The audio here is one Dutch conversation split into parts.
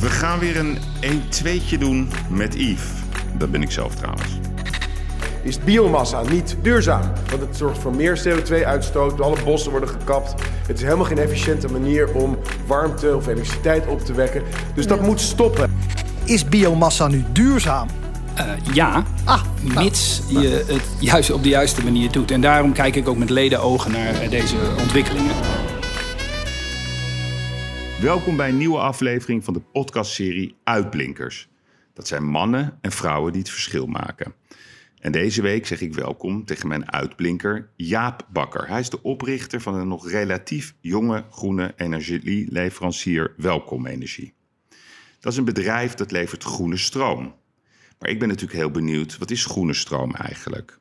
We gaan weer een 1-2'tje doen met Yves. Dat ben ik zelf trouwens. Is biomassa niet duurzaam? Want het zorgt voor meer CO2-uitstoot, alle bossen worden gekapt. Het is helemaal geen efficiënte manier om warmte of elektriciteit op te wekken. Dus dat moet stoppen. Is biomassa nu duurzaam? Uh, ja, Ah, nou, mits je het juist op de juiste manier doet. En daarom kijk ik ook met leden ogen naar eh, deze ontwikkelingen. Welkom bij een nieuwe aflevering van de podcastserie Uitblinkers. Dat zijn mannen en vrouwen die het verschil maken. En deze week zeg ik welkom tegen mijn uitblinker Jaap Bakker. Hij is de oprichter van een nog relatief jonge groene energieleverancier Welkom Energie. Dat is een bedrijf dat levert groene stroom. Maar ik ben natuurlijk heel benieuwd, wat is groene stroom eigenlijk?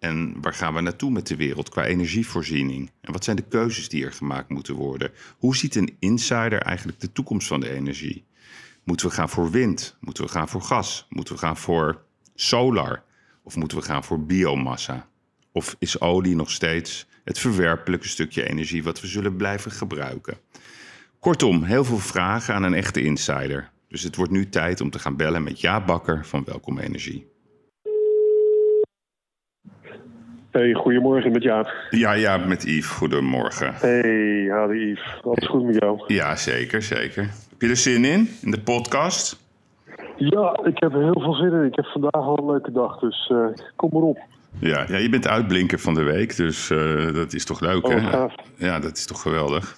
En waar gaan we naartoe met de wereld qua energievoorziening? En wat zijn de keuzes die er gemaakt moeten worden? Hoe ziet een insider eigenlijk de toekomst van de energie? Moeten we gaan voor wind? Moeten we gaan voor gas? Moeten we gaan voor solar? Of moeten we gaan voor biomassa? Of is olie nog steeds het verwerpelijke stukje energie wat we zullen blijven gebruiken? Kortom, heel veel vragen aan een echte insider. Dus het wordt nu tijd om te gaan bellen met Jaap Bakker van Welkom Energie. Hey, goedemorgen met Jaap. Ja, ja, met Yves. Goedemorgen. Hey, hadi Yves. Alles goed met jou? Ja, zeker, zeker. Heb je er zin in, in de podcast? Ja, ik heb er heel veel zin in. Ik heb vandaag al een leuke dag, dus uh, kom maar op. Ja, ja, je bent uitblinker van de week, dus uh, dat is toch leuk, oh, hè? Gaaf. Ja, dat is toch geweldig.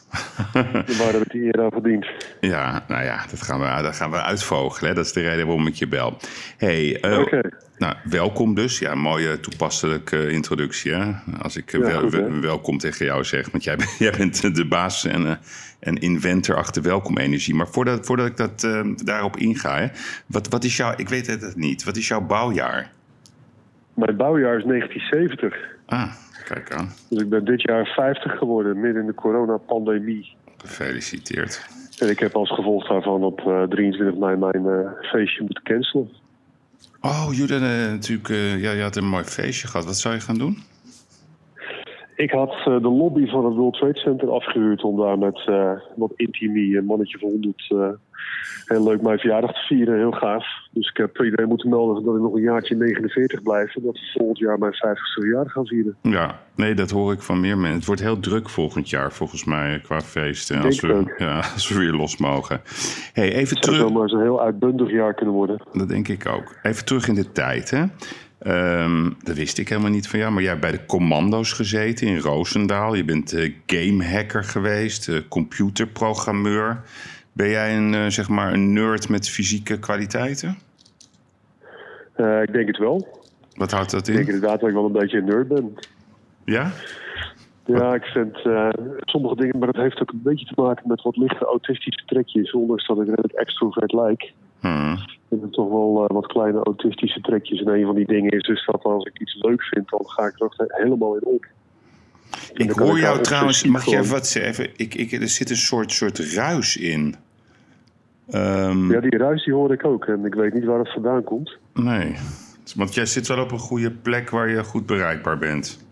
Waar heb ik die eer aan verdiend? Ja, nou ja, dat gaan we, dat gaan we uitvogelen. Hè? Dat is de reden waarom ik je bel. hey, uh, okay. nou, welkom dus. Ja, mooie toepasselijke introductie, hè? Als ik Ja, wel, goed, hè? wel- welkom tegen jou zeg. Want jij, bent- jij bent de baas en, eh, en inventor achter Welkom Energie. Maar voordat, voordat ik dat, eh, daarop inga, hè, wat, wat is jouw... Ik weet het niet. Wat is jouw bouwjaar? Mijn bouwjaar is 1970. Ah, kijk aan. Dus ik ben dit jaar 50 geworden, midden in de coronapandemie. Gefeliciteerd. En ik heb als gevolg daarvan op eh, 23 mei mijn eh, feestje moeten cancelen. Oh, jullie hadden natuurlijk... eh, ja, je had een mooi feestje gehad. Wat zou je gaan doen? Ik had eh, de lobby van het World Trade Center afgehuurd om daar met eh, wat intimie, een mannetje van 100, eh, heel leuk mijn verjaardag te vieren. Heel gaaf. Dus ik heb iedereen moeten melden dat ik nog een jaartje 49 blijf. En dat we volgend jaar mijn 50ste verjaardag gaan vieren. Ja, nee, dat hoor ik van meer mensen. Het wordt heel druk volgend jaar, volgens mij, qua feesten. Als we, ja, als we weer los mogen. hey, even Het zou terug. zomaar eens een heel uitbundig jaar kunnen worden. Dat denk ik ook. Even terug in de tijd, hè. Ehm, dat wist ik helemaal niet van jou, maar jij hebt bij de commando's gezeten in Roosendaal. Je bent eh, gamehacker geweest, eh, computerprogrammeur. Ben jij een, eh, zeg maar een nerd met fysieke kwaliteiten? Eh, ik denk het wel. Wat houdt dat Ik denk in? inderdaad dat ik wel een beetje een nerd ben. Ja? Ja, ik vind eh, sommige dingen, maar dat heeft ook een beetje te maken met wat lichte autistische trekjes. Ondanks dat ik redelijk extrovert lijk. Hm. Ik heb toch wel wat kleine autistische trekjes. En een van die dingen is dus dat als ik iets leuk vind, dan ga ik er ook helemaal in op. Ik hoor jou trouwens, mag je even wat zeggen? Ik, ik, er zit een soort, soort ruis in. Ehm, Ja, die ruis die hoor ik ook. En ik weet niet waar het vandaan komt. Nee, want jij zit wel op een goede plek waar je goed bereikbaar bent.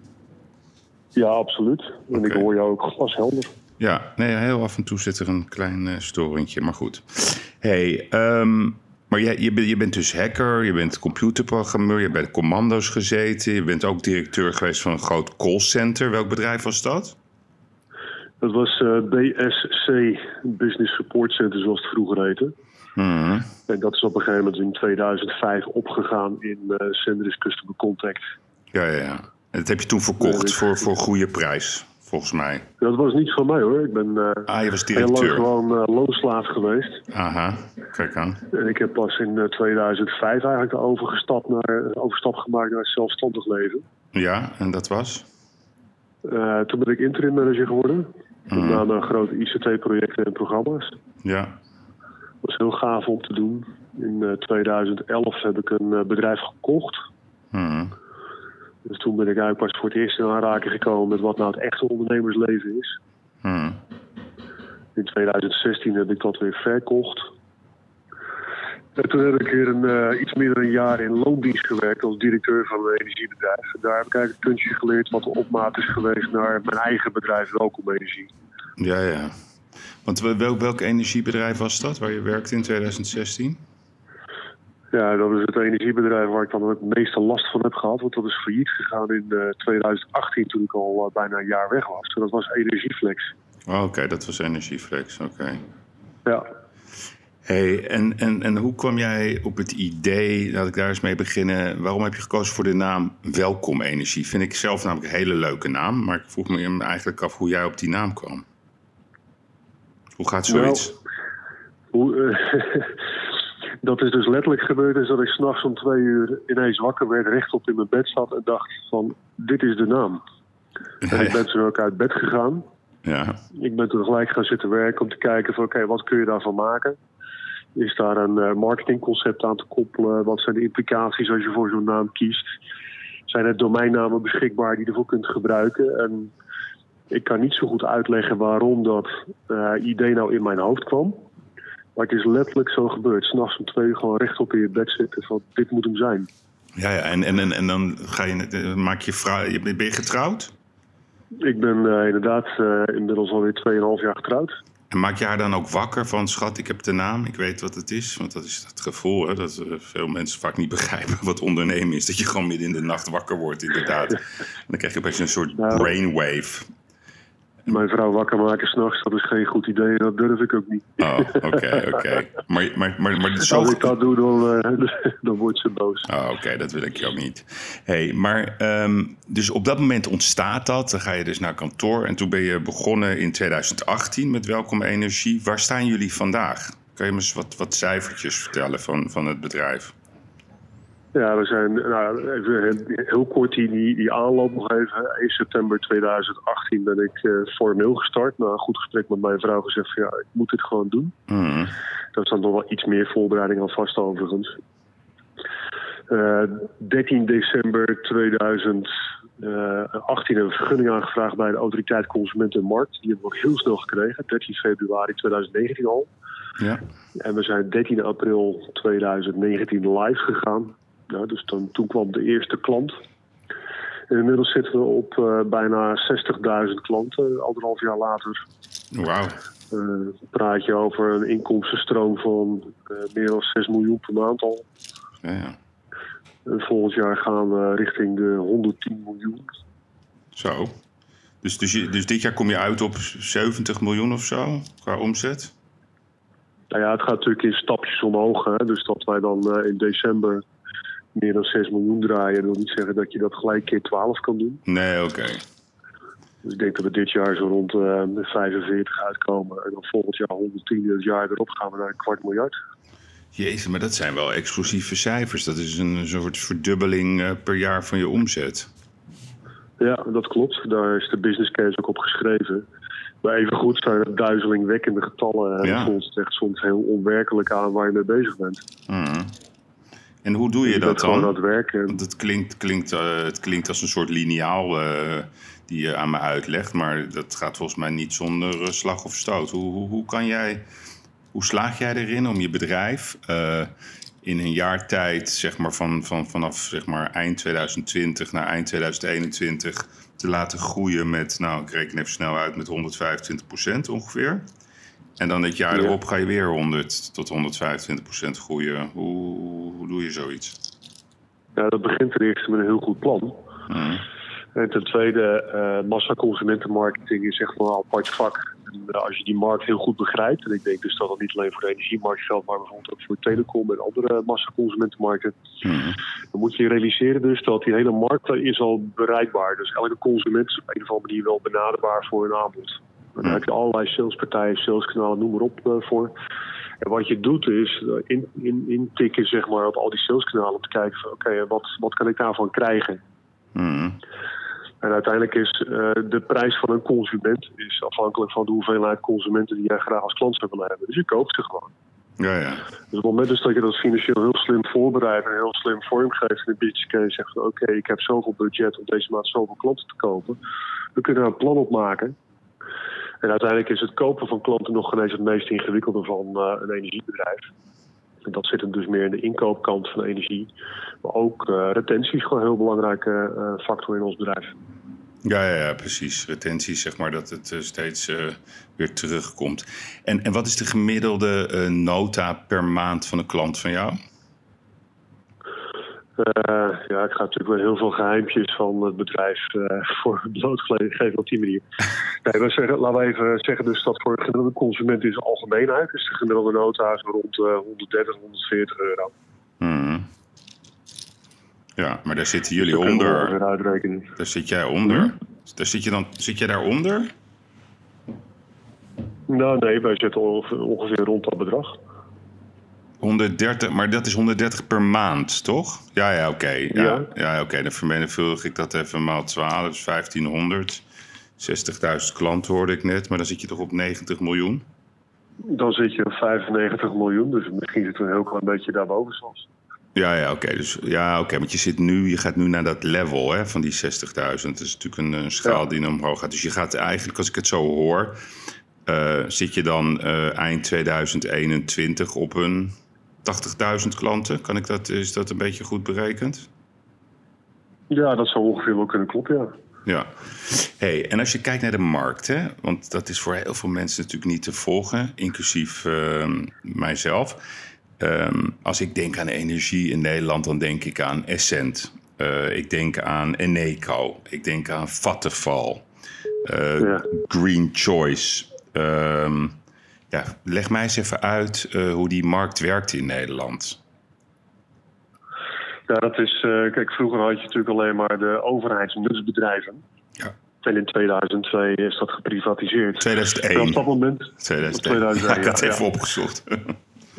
Ja, absoluut. En ik hoor jou ook glashelder. Ja, nee, heel af en toe zit er een klein storingje, maar goed. hey, ehm, maar jij, je, bent- je bent dus hacker, je bent computerprogrammeur, je de commando's gezeten. Je bent ook directeur geweest van een groot callcenter. Welk bedrijf was dat? Dat was eh, BSC, Business Support Center zoals het vroeger heette. Mhm. En dat is op een gegeven moment in 2005 opgegaan in uh, Sendris Customer Contact. Ja, ja, ja. En dat heb je toen verkocht voor, voor goede prijs, volgens mij. Dat was niet van mij hoor. Ik ben eh, Ah, je was heel lang gewoon eh, loonslaaf geweest. Aha, kijk aan. En ik heb pas in eh, 2005 eigenlijk de overgestapt naar, overstap gemaakt naar zelfstandig leven. Ja, en dat was? Eh, toen ben ik interim manager geworden. Mhm. Daarna grote ICT-projecten en programma's. Ja. Dat was heel gaaf om te doen. In eh, 2011 heb ik een eh, bedrijf gekocht. Mhm. Dus toen ben ik eigenlijk pas voor het eerst in aanraking gekomen met wat nou het echte ondernemersleven is. Mhm. In 2016 heb ik dat weer verkocht. En toen heb ik weer een, eh, iets meer dan een jaar in loondienst gewerkt als directeur van een energiebedrijf. En daar heb ik eigenlijk een kunstje geleerd wat de opmaat is geweest naar mijn eigen bedrijf Welkom Energie. Ja, ja. Want welk, welk energiebedrijf was dat waar je werkte in 2016? Ja, dat is het energiebedrijf waar ik dan het meeste last van heb gehad. Want dat is failliet gegaan in uh, 2018 toen ik al uh, bijna een jaar weg was. dat was Energieflex. Oh, Oké, dat was Energieflex, oké. Ja. Hey, en, en, en hoe kwam jij op het idee, laat ik daar eens mee beginnen, waarom heb je gekozen voor de naam Welkom Energie? Vind ik zelf namelijk een hele leuke naam, maar ik vroeg me eigenlijk af hoe jij op die naam kwam. Hoe gaat zoiets? Nou, hoe, uh, dat is dus letterlijk gebeurd is dat ik s'nachts om twee uur ineens wakker werd, rechtop in mijn bed zat en dacht van, dit is de naam. En ik ben toen ook uit bed gegaan. Ja. Ik ben toen gelijk gaan zitten werken om te kijken van, oké, wat kun je daarvan maken? Is daar een uh, marketingconcept aan te koppelen? Wat zijn de implicaties als je voor zo'n naam kiest? Zijn er domeinnamen beschikbaar die je ervoor kunt gebruiken? En ik kan niet zo goed uitleggen waarom dat uh, idee nou in mijn hoofd kwam. Maar het is letterlijk zo gebeurd. S'nachts om twee uur gewoon rechtop in je bed zitten van dit moet hem zijn. Ja, ja. En, en, en dan ga je, maak je vrouw, ben je getrouwd? Ik ben uh, inderdaad uh, inmiddels alweer 2,5 jaar getrouwd. En maak je haar dan ook wakker van, schat, ik heb de naam, ik weet wat het is? Want dat is het gevoel, hè, dat veel mensen vaak niet begrijpen wat ondernemen is. Dat je gewoon midden in de nacht wakker wordt, inderdaad. En dan krijg je opeens een soort nou, brainwave. Mijn vrouw wakker maken s'nachts, dat is geen goed idee. Dat durf ik ook niet. Oh, oké, oké. Okay. Maar, maar, maar, maar zo... Als ik dat doe, dan, uh, dan wordt ze boos. Oh, oké, okay. dat wil ik ook niet. hey, maar um, dus op dat moment ontstaat dat. Dan ga je dus naar kantoor. En toen ben je begonnen in 2018 met Welkom Energie. Waar staan jullie vandaag? Kan je me eens wat, wat cijfertjes vertellen van, van het bedrijf? Ja, we zijn nou, even heel kort die, die, die aanloop nog even. 1 september 2018 ben ik uh, formeel gestart. Na een goed gesprek met mijn vrouw gezegd van ja, ik moet dit gewoon doen. Mm. Dat is dan nog wel iets meer voorbereiding aan vast overigens. Uh, 13 december 2018 hebben we vergunning aangevraagd bij de autoriteit Consument en Markt. Die hebben we ook heel snel gekregen, 13 februari 2019 al. Ja. En we zijn 13 april 2019 live gegaan. Nou, dus dan, toen kwam de eerste klant. En inmiddels zitten we op uh, bijna 60.000 klanten, anderhalf jaar later. Wauw. Uh, praat je over een inkomstenstroom van uh, meer dan 6 miljoen per maand al. Ja, ja. En volgend jaar gaan we richting de 110 miljoen. Zo. Dus, dus, je, dus dit jaar kom je uit op 70 miljoen of zo qua omzet? Nou ja, het gaat natuurlijk in stapjes omhoog. Hè? Dus dat wij dan in december meer dan 6 miljoen draaien, wil niet zeggen dat je dat gelijk keer 12 kan doen. Nee, oké. Okay. Dus ik denk dat we dit jaar zo rond uh, de 45 uitkomen. En dan volgend jaar 110, het jaar erop gaan we naar een kwart miljard. Jezus, maar dat zijn wel explosieve cijfers. Dat is een soort verdubbeling uh, per jaar van je omzet. Ja, dat klopt. Daar is de business case ook op geschreven. Maar even goed zijn het duizelingwekkende getallen. En ja. voelt het echt soms heel onwerkelijk aan waar je mee bezig bent. Mm. En hoe doe je, je dat dan? Gewoon aan het werken. Want het klinkt, klinkt, uh, het klinkt als een soort lineaal uh, die je aan me uitlegt, maar dat gaat volgens mij niet zonder uh, slag of stoot. Hoe, hoe, hoe, kan jij, hoe slaag jij erin om je bedrijf in een jaar tijd, zeg maar van, van, vanaf zeg maar eind 2020 naar eind 2021, te laten groeien met, nou ik reken even snel uit, met 125 procent ongeveer? En dan het jaar ja. erop ga je weer 100 tot 125 procent groeien. Hoe, hoe doe je zoiets? Ja, dat begint ten eerste met een heel goed plan. Hmm. En ten tweede, uh, massaconsumentenmarketing is echt wel een apart vak. En, uh, als je die markt heel goed begrijpt, en ik denk dus dat dat niet alleen voor de energiemarkt geldt, maar bijvoorbeeld ook voor telecom en andere massaconsumentenmarkten, hmm. dan moet je realiseren dus dat die hele markt is al bereikbaar. Dus elke consument is op een of andere manier wel benaderbaar voor een aanbod. En daar heb je allerlei salespartijen, saleskanalen, noem maar op uh, voor. En wat je doet is in, in, intikken zeg maar, op al die saleskanalen om te kijken van oké, okay, wat, wat kan ik daarvan krijgen? Mm. En uiteindelijk is uh, de prijs van een consument is afhankelijk van de hoeveelheid consumenten die jij graag als klant zou willen hebben. Dus je koopt ze gewoon. Ja, ja. Dus op het moment dus dat je dat financieel heel slim voorbereidt en heel slim vormgeeft in een business case, zegt van oké, okay, ik heb zoveel budget om deze maand zoveel klanten te kopen. We kunnen daar een plan op maken. En uiteindelijk is het kopen van klanten nog ineens het meest ingewikkelde van uh, een energiebedrijf. En dat zit hem dus meer in de inkoopkant van energie. Maar ook uh, retentie is gewoon een heel belangrijke uh, factor in ons bedrijf. Ja, ja, ja, precies. Retentie, zeg maar, dat het eh, steeds eh, weer terugkomt. En, en wat is de gemiddelde eh, nota per maand van een klant van jou? Eh, ja, ik ga natuurlijk wel heel veel geheimpjes van het bedrijf eh, voor blootgeven op die manier. Nee, we zeggen, laten we even zeggen dus dat voor de gemiddelde consument in zijn algemeenheid is de gemiddelde nota rond eh 130, 140 euro. Mhm. Ja, maar daar zitten jullie Dat onder. Daar zit jij onder. Daar zit je dan, zit jij daaronder? Nou nee, wij zitten ongeveer rond dat bedrag. 130, maar dat is 130 per maand, toch? Ja, ja, oké. Ja, ja. Ja. oké. Dan vermenigvuldig ik dat even maal 12, dus 1500. 60.000 klanten hoorde ik net, maar dan zit je toch op 90 miljoen? Dan zit je op 95 miljoen, dus misschien zitten we een heel klein beetje daarboven soms. Ja, ja, oké. Dus ja, oké. Want je zit nu, je gaat nu naar dat level hè, van die 60.000. Dat is natuurlijk een, een schaal Ja. die naar omhoog gaat. Dus je gaat eigenlijk, als ik het zo hoor, eh, zit je dan eh, eind 2021 op een 80.000 klanten. Kan ik dat, is dat een beetje goed berekend? Ja, dat zou ongeveer wel kunnen kloppen, ja. Ja. Hey, en als je kijkt naar de markt, hè, want dat is voor heel veel mensen natuurlijk niet te volgen, inclusief ehm, mijzelf. Ehm, als ik denk aan energie in Nederland, dan denk ik aan Essent. Eh, ik denk aan Eneco. Ik denk aan Vattenfall. Eh, Ja. Green Choice. Ehm, ja, leg mij eens even uit eh, hoe die markt werkt in Nederland. Ja, dat is. eh, kijk, vroeger had je natuurlijk alleen maar de overheidsnutsbedrijven. Ja. En in 2002 is dat geprivatiseerd. En op 2001. dat moment. 2001. 2001, Ja, ik had ja, even ja. opgezocht.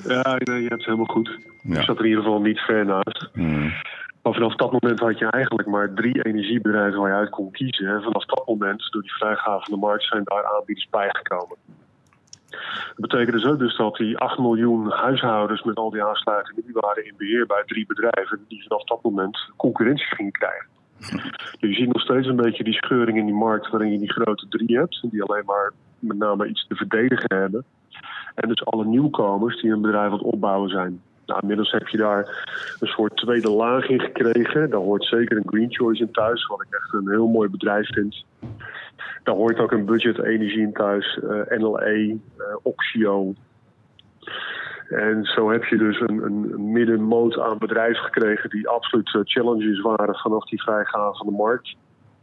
Ja, nee, je hebt het helemaal goed. Ja. Ik zat er in ieder geval niet ver naast. Hmm. Maar vanaf dat moment had je eigenlijk maar drie energiebedrijven waar je uit kon kiezen. En vanaf dat moment, door die vrijgave van de markt, zijn daar aanbieders bijgekomen. Dat betekent dus ook dus dat die 8 miljoen huishoudens met al die aansluitingen, die waren in beheer bij drie bedrijven die vanaf dat moment concurrentie gingen krijgen. Dus je ziet nog steeds een beetje die scheuring in die markt waarin je die grote drie hebt, die alleen maar met name iets te verdedigen hebben. En dus alle nieuwkomers die een bedrijf aan het opbouwen zijn. Nou, inmiddels heb je daar een soort tweede laag in gekregen. Daar hoort zeker een Green Choice in thuis, wat ik echt een heel mooi bedrijf vind. Daar hoort ook een budget energie in thuis, eh, NLE, eh, Oxio. En zo heb je dus een, een, middenmoot aan bedrijven gekregen die absoluut eh, challenges waren vanaf die vrijgave van de markt.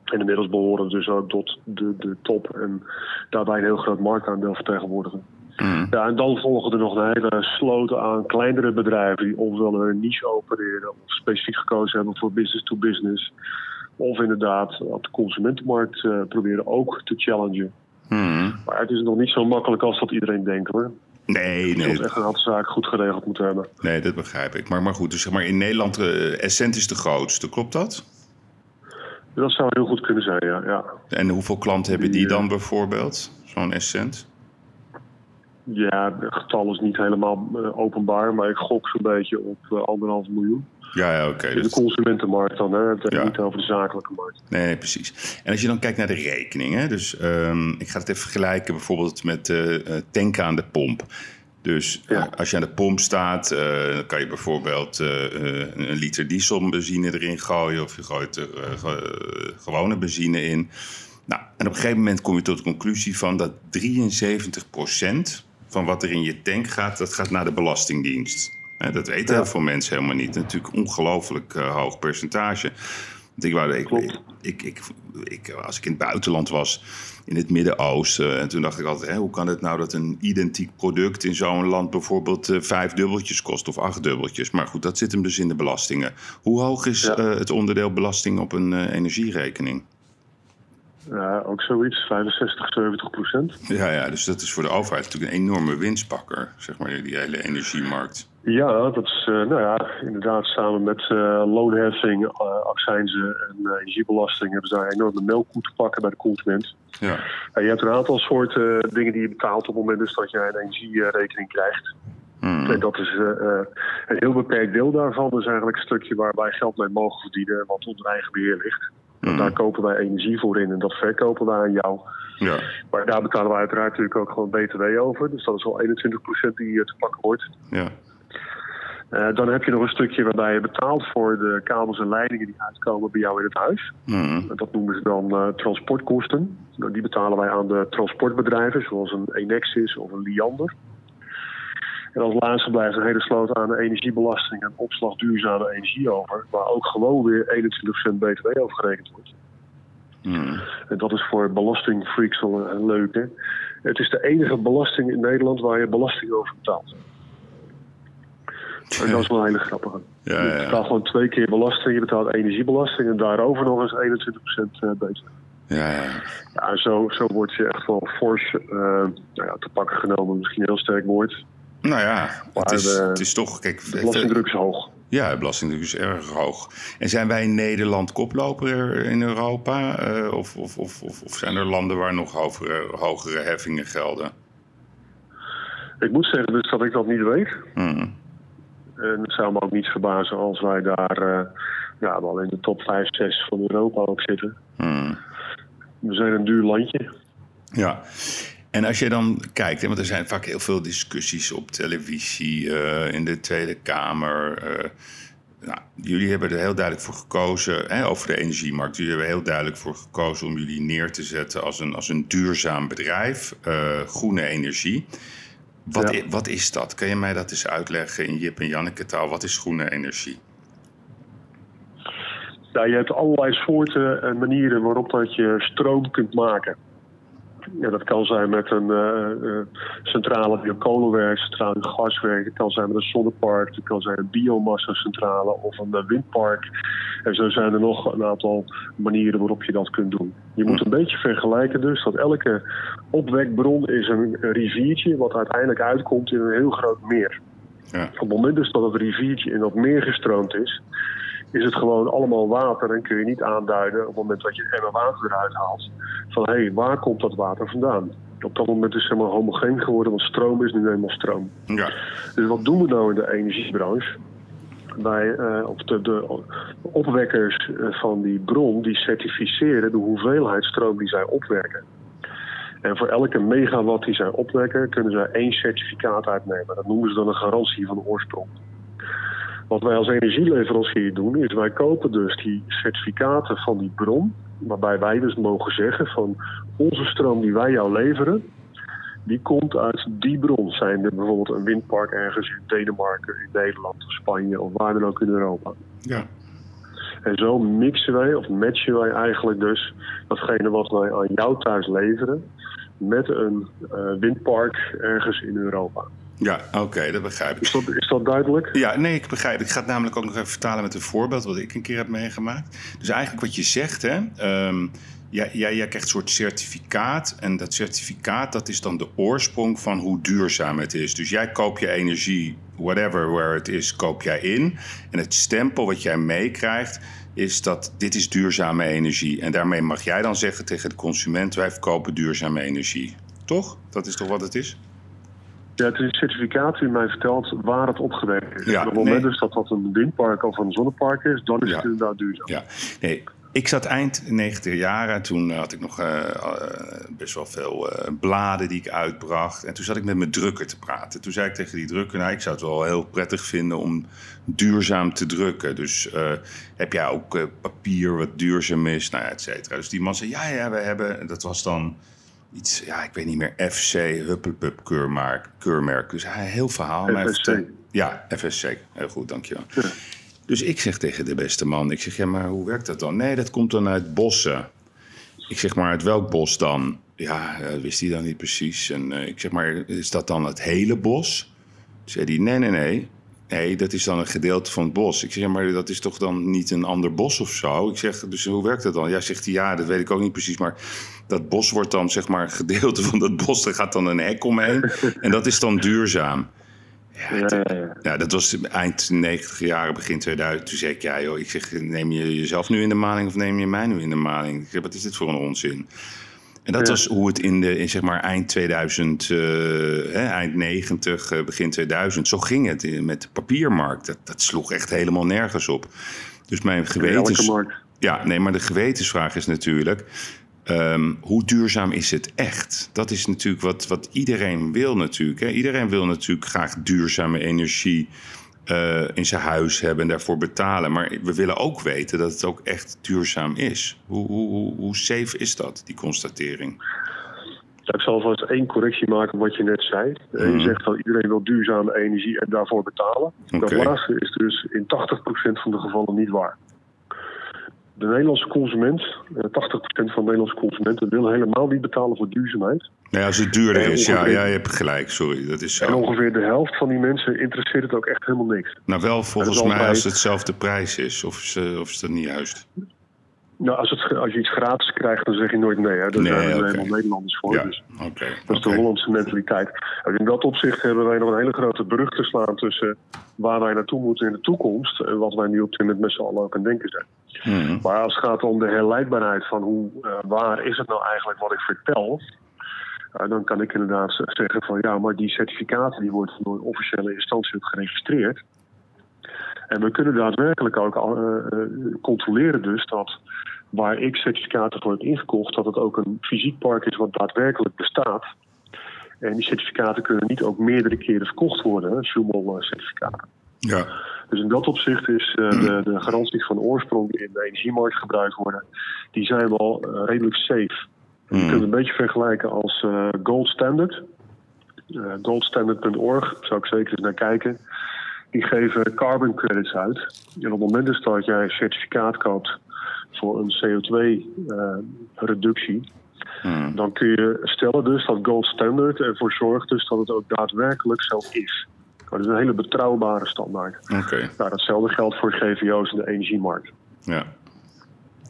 En inmiddels behoren dus ook tot de, de top en daarbij een heel groot marktaandeel vertegenwoordigen. Hmm. Ja, en dan volgen er nog een hele sloot aan kleinere bedrijven die ofwel een niche opereren of specifiek gekozen hebben voor business to business. Of inderdaad op de consumentenmarkt eh, proberen ook te challengen. Hmm. Maar het is nog niet zo makkelijk als dat iedereen denkt hoor. Nee, nee, zult echt een aantal zaken goed geregeld moeten hebben. nee, dat begrijp ik. Maar, maar goed, dus zeg maar in Nederland, eh Essent is de grootste, klopt dat? Dat zou heel goed kunnen zijn, ja. ja. En hoeveel klanten hebben die Die, eh, dan bijvoorbeeld? Zo'n Essent? Ja, het getal is niet helemaal eh, openbaar, maar ik gok zo'n beetje op eh, anderhalf miljoen. Ja, ja oké. De consumentenmarkt dan, hè? Het Ja. niet over de zakelijke markt. Nee, precies. En als je dan kijkt naar de rekeningen, dus ehm, ik ga het even vergelijken bijvoorbeeld met eh tanken aan de pomp. Dus Ja. als je aan de pomp staat, dan kan je bijvoorbeeld een liter dieselbenzine erin gooien of je gooit er ge- gewone benzine in. Nou, en op een gegeven moment kom je tot de conclusie van dat 73% van wat er in je tank gaat, dat gaat naar de Belastingdienst. Dat weten heel veel mensen helemaal niet. Natuurlijk ongelooflijk eh, hoog percentage. Want ik, wou, ik, ik, ik, als ik in het buitenland was, in het Midden-Oosten, en toen dacht ik altijd: hè, hoe kan het nou dat een identiek product in zo'n land bijvoorbeeld eh, vijf dubbeltjes kost of acht dubbeltjes? Maar goed, dat zit hem dus in de belastingen. Hoe hoog is Ja. eh, het onderdeel belasting op een energierekening? Ja, ook zoiets, 65, 70 procent. Ja, ja, dus dat is voor de overheid natuurlijk een enorme winstpakker, zeg maar, die hele energiemarkt. Ja, dat is eh, nou ja, inderdaad samen met eh, loonheffing, eh, accijnzen en energiebelasting hebben ze daar een enorme melkkoe te pakken bij de consument. Ja, je hebt een aantal soorten dingen die je betaalt op het moment dus dat je een energierekening krijgt. Hmm. En dat is een heel beperkt deel daarvan. is eigenlijk een stukje waar wij geld mee mogen verdienen, wat onder eigen beheer ligt. Want. Daar kopen wij energie voor in en dat verkopen wij aan jou. ja, Maar daar betalen we uiteraard natuurlijk ook gewoon BTW over. Dus dat is al 21% die hier te pakken wordt. ja. Eh, dan heb je nog een stukje waarbij je betaalt voor de kabels en leidingen die uitkomen bij jou in het huis. Mhm. Dat noemen ze dan eh, transportkosten. Nou, die betalen wij aan de transportbedrijven, zoals een Enexis of een Liander. En als laatste blijft een hele sloot aan de energiebelasting en opslag duurzame energie over, waar ook gewoon weer 21% btw over gerekend wordt. Mhm. En dat is voor belastingfreaks wel een leuke. Het is de enige belasting in Nederland waar je belasting over betaalt. En dat is wel een hele grappige. Ja, Je ja, ja. betaalt gewoon twee keer belasting. Je betaalt energiebelasting en daarover nog eens 21% eh, btw. Ja, ja. Ja, zo, zo word je echt wel fors eh, nou ja, te pakken genomen. Misschien een heel sterk woord. Nou ja, het is, de- het is toch... Kijk, De belastingdruk is hoog. Ja, de belastingdruk is erg hoog. En zijn wij in Nederland koploper in Europa? Eh, of, of, of, of, of zijn er landen waar nog hogere, hogere heffingen gelden? Ik moet zeggen dus dat ik dat niet weet. Mhm. En het zou me ook niet verbazen als wij daar eh, ja, wel in de top 5, 6 van Europa ook zitten. Mhm. We zijn een duur landje. Ja. En als je dan kijkt, hè, want er zijn vaak heel veel discussies op televisie, eh, in de Tweede Kamer. eh, nou, jullie hebben er heel duidelijk voor gekozen, hè, over de energiemarkt. Jullie hebben er heel duidelijk voor gekozen om jullie neer te zetten als een, als een duurzaam bedrijf, eh, groene energie. Wat, Ja. wat is dat? Kan je mij dat eens uitleggen in Jip en Janneke taal? Wat is groene energie? Ja, je hebt allerlei soorten en manieren waarop dat je stroom kunt maken. Ja, dat kan zijn met een eh, centrale die op kolen werkt, centrale die op gas werkt. Het kan zijn met een zonnepark, het kan zijn een biomassa-centrale of een eh, windpark. En zo zijn er nog een aantal manieren waarop je dat kunt doen. Je moet een beetje vergelijken dus dat elke opwekbron is een, een riviertje wat uiteindelijk uitkomt in een heel groot meer. Ja. Op het moment dus dat het riviertje in dat meer gestroomd is, is het gewoon allemaal water en kun je niet aanduiden op het moment dat je het emmer water eruit haalt van hé, hey, waar komt dat water vandaan? Op dat moment is het helemaal homogeen geworden, want stroom is nu eenmaal stroom. Ja. Dus wat doen we nou in de energiebranche? Wij, eh, of de, de opwekkers eh, van die bron, die certificeren de hoeveelheid stroom die zij opwekken. En voor elke megawatt die zij opwekken, kunnen zij één certificaat uitnemen. Dat noemen ze dan een garantie van oorsprong. Wat wij als energieleverancier doen, is wij kopen dus die certificaten van die bron. Waarbij wij dus mogen zeggen van onze stroom die wij jou leveren, die komt uit die bron. Zijn er bijvoorbeeld een windpark ergens in Denemarken, in Nederland of Spanje of waar dan ook in Europa. Ja. En zo mixen wij of matchen wij eigenlijk dus datgene wat wij aan jou thuis leveren met een eh, windpark ergens in Europa. Ja, oké, dat begrijp ik. Is dat, is dat duidelijk? Ja, nee, ik begrijp. Ik ga het namelijk ook nog even vertalen met een voorbeeld wat ik een keer heb meegemaakt. Dus eigenlijk wat je zegt, hè. ehm, jij, jij, jij krijgt een soort certificaat. En dat certificaat, dat is dan de oorsprong van hoe duurzaam het is. Dus jij koopt je energie, whatever where it is, koop jij in. En het stempel wat jij meekrijgt, is dat dit is duurzame energie. En daarmee mag jij dan zeggen tegen de consument, wij verkopen duurzame energie. Toch? Dat is toch wat het is? Ja, het is een certificaat die mij vertelt waar het opgewekt is. Ja, op het moment nee. dus dat dat een windpark of een zonnepark is, dan is Ja. het inderdaad duurzaam. Ja, nee. Ik zat eind 90 jaren. Toen had ik nog eh, eh, best wel veel eh, bladen die ik uitbracht. En toen zat ik met mijn drukker te praten. Toen zei ik tegen die drukker... Nou, ik zou het wel heel prettig vinden om duurzaam te drukken. Dus heb jij ook papier wat duurzaam is? Nou ja, et cetera. Dus die man zei... Ja, ja, we hebben... Dat was dan iets... Ja, ik weet niet meer. FC Huppelpup keurmerk. keurmerk. Dus hij heel verhaal. FSC. Ja, FSC. Heel goed, dankjewel. Dus ik zeg tegen de beste man, ik zeg, ja, maar hoe werkt dat dan? Nee, dat komt dan uit bossen. Ik zeg, maar uit welk bos dan? Ja, dat wist hij dan niet precies. En eh, ik zeg, maar is dat dan het hele bos? Toen zei hij, nee, nee, nee. Nee, dat is dan een gedeelte van het bos. Ik zeg, ja, maar dat is toch dan niet een ander bos of zo? Ik zeg, dus hoe werkt dat dan? Ja, zegt hij, ja, dat weet ik ook niet precies. Maar dat bos wordt dan, zeg maar, een gedeelte van dat bos. Er gaat dan een hek omheen. En dat is dan duurzaam. Ja, Ja, ja, dat was eind 90 jaren, begin 2000. Toen zei ik, ja joh, ik zeg, neem je jezelf nu in de maling of neem je mij nu in de maling? Ik zeg, wat is dit voor een onzin? En dat Ja. was hoe het in, de, in zeg maar eind 2000, eh, hè, eind 90, eh, begin 2000, zo ging het in- met de papiermarkt. Dat, dat sloeg echt helemaal nergens op. Dus mijn gewetens... markt. Ja, nee, maar de gewetensvraag is natuurlijk... ehm, hoe duurzaam is het echt? Dat is natuurlijk wat, wat iedereen wil natuurlijk. Hè? Iedereen wil natuurlijk graag duurzame energie eh, in zijn huis hebben en daarvoor betalen. Maar we willen ook weten dat het ook echt duurzaam is. Hoe, hoe, hoe, safe is dat, die constatering? Ik zal vast één correctie maken op wat je net zei. Eh, Mhm. Je zegt dat iedereen wil duurzame energie en daarvoor betalen. Dat laatste is dus in 80% van de gevallen niet waar. De Nederlandse consument, eh, 80% van de Nederlandse consumenten wil helemaal niet betalen voor duurzaamheid. Nou ja, als het duurder En is, ja, ongeveer- ja, je hebt gelijk, sorry. Dat is En zo. ongeveer de helft van die mensen interesseert het ook echt helemaal niks. Nou, wel volgens mij altijd- als het hetzelfde prijs is. Of is, eh, of is dat niet juist? Nou, als, het, als je iets gratis krijgt, dan zeg je nooit nee. Hè? Daar Nee, zijn we helemaal Nederlanders voor. Ja, Dus dat is de. Hollandse mentaliteit. En in dat opzicht hebben wij nog een hele grote brug te slaan tussen waar wij naartoe moeten in de toekomst en wat wij nu op dit moment met z'n allen ook aan denken zijn. Mhm. Maar als het gaat om de herleidbaarheid van hoe eh, waar is het nou eigenlijk wat ik vertel, eh, dan kan ik inderdaad zeggen van ja, maar die certificaten die worden door een officiële instantie geregistreerd. En we kunnen daadwerkelijk ook eh, controleren dus dat waar ik certificaten voor heb ingekocht, dat het ook een fysiek park is wat daadwerkelijk bestaat. En die certificaten kunnen niet ook meerdere keren verkocht worden, Schumel-certificaten. Ja, Dus in dat opzicht is eh, de, de garanties van oorsprong die in de energiemarkt gebruikt worden, die zijn wel eh, redelijk safe. Je kunt het een beetje vergelijken als eh, gold standard. Goldstandard.org, zou ik zeker eens naar kijken. Die geven carbon credits uit. En op het moment dus dat jij een certificaat koopt voor een CO2-reductie, Mhm. dan kun je stellen dus dat gold standard ervoor zorgt dus dat het ook daadwerkelijk zo is. Dat is een hele betrouwbare standaard. oké. Nou, datzelfde geldt voor GVO's in de energiemarkt. Ja.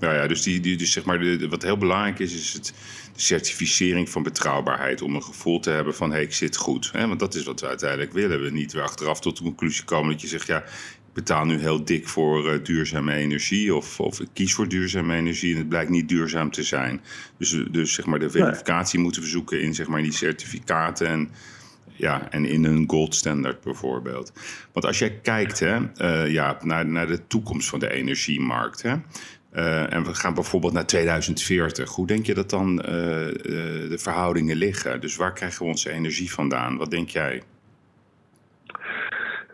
Ja, ja, dus, die, die, dus zeg maar de, de- wat heel belangrijk is, is het, de certificering van betrouwbaarheid. Om een gevoel te hebben van, hé, hey, ik zit goed. Hè? Want dat is wat we uiteindelijk willen. We niet weer achteraf tot de conclusie komen dat je zegt, ja, ik betaal nu heel dik voor eh, duurzame energie. Of, of ik kies voor duurzame energie en het blijkt niet duurzaam te zijn. Dus, dus zeg maar de verificatie moeten we zoeken in, zeg maar, die certificaten en... Ja, en in een gold standard bijvoorbeeld. Want als jij kijkt hè, eh, ja, naar, naar de toekomst van de energiemarkt. Hè, eh, en we gaan bijvoorbeeld naar 2040. Hoe denk je dat dan eh, de verhoudingen liggen? Dus waar krijgen we onze energie vandaan? Wat denk jij?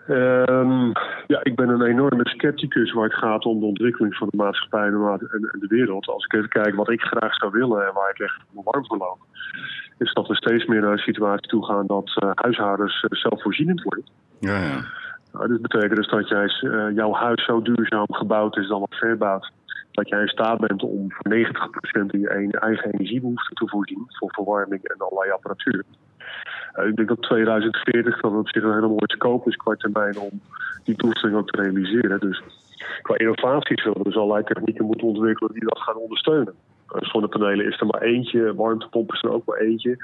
Ehm, ja, ik ben een enorme scepticus waar het gaat om de ontwikkeling van de maatschappij en de wereld. Als ik even kijk wat ik graag zou willen en waar ik echt warm voor loop, is dat we steeds meer naar een situatie toe gaan dat eh, huishoudens eh, zelfvoorzienend worden. Ja, ja. Nou, dit betekent dus dat jij, eh, jouw huis zo duurzaam gebouwd is dan wat verbouwd. Dat jij in staat bent om voor 90% in je eigen energiebehoefte te voorzien. Voor verwarming en allerlei apparatuur. Ik denk dat 2040 dat op zich een hele mooie scope is qua termijn om die doelstelling ook te realiseren. Dus qua innovaties zullen we dus allerlei technieken moeten ontwikkelen die dat gaan ondersteunen. Eh, zonnepanelen is er maar eentje, warmtepomp is er ook maar eentje.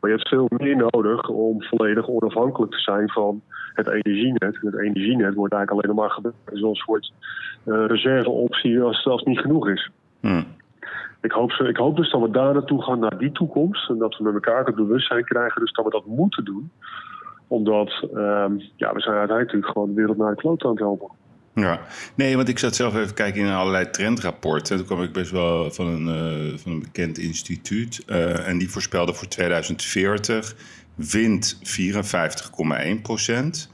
Maar je hebt veel meer nodig om volledig onafhankelijk te zijn van het energienet. En het energienet wordt eigenlijk alleen maar gebruikt als een soort eh, reserveoptie als, als het niet genoeg is. Hm. Ik hoop, ik hoop dus dat we daar naartoe gaan, naar die toekomst. En dat we met elkaar het bewustzijn krijgen, dus dat we dat moeten doen. Omdat ehm, ja, we zijn uiteindelijk natuurlijk gewoon de wereld naar de kloot aan het helpen. Ja, nee, want ik zat zelf even kijken in allerlei trendrapporten. En toen kwam ik best wel van een, eh, van een bekend instituut. eh, en die voorspelde voor 2040 wind 54,1 procent.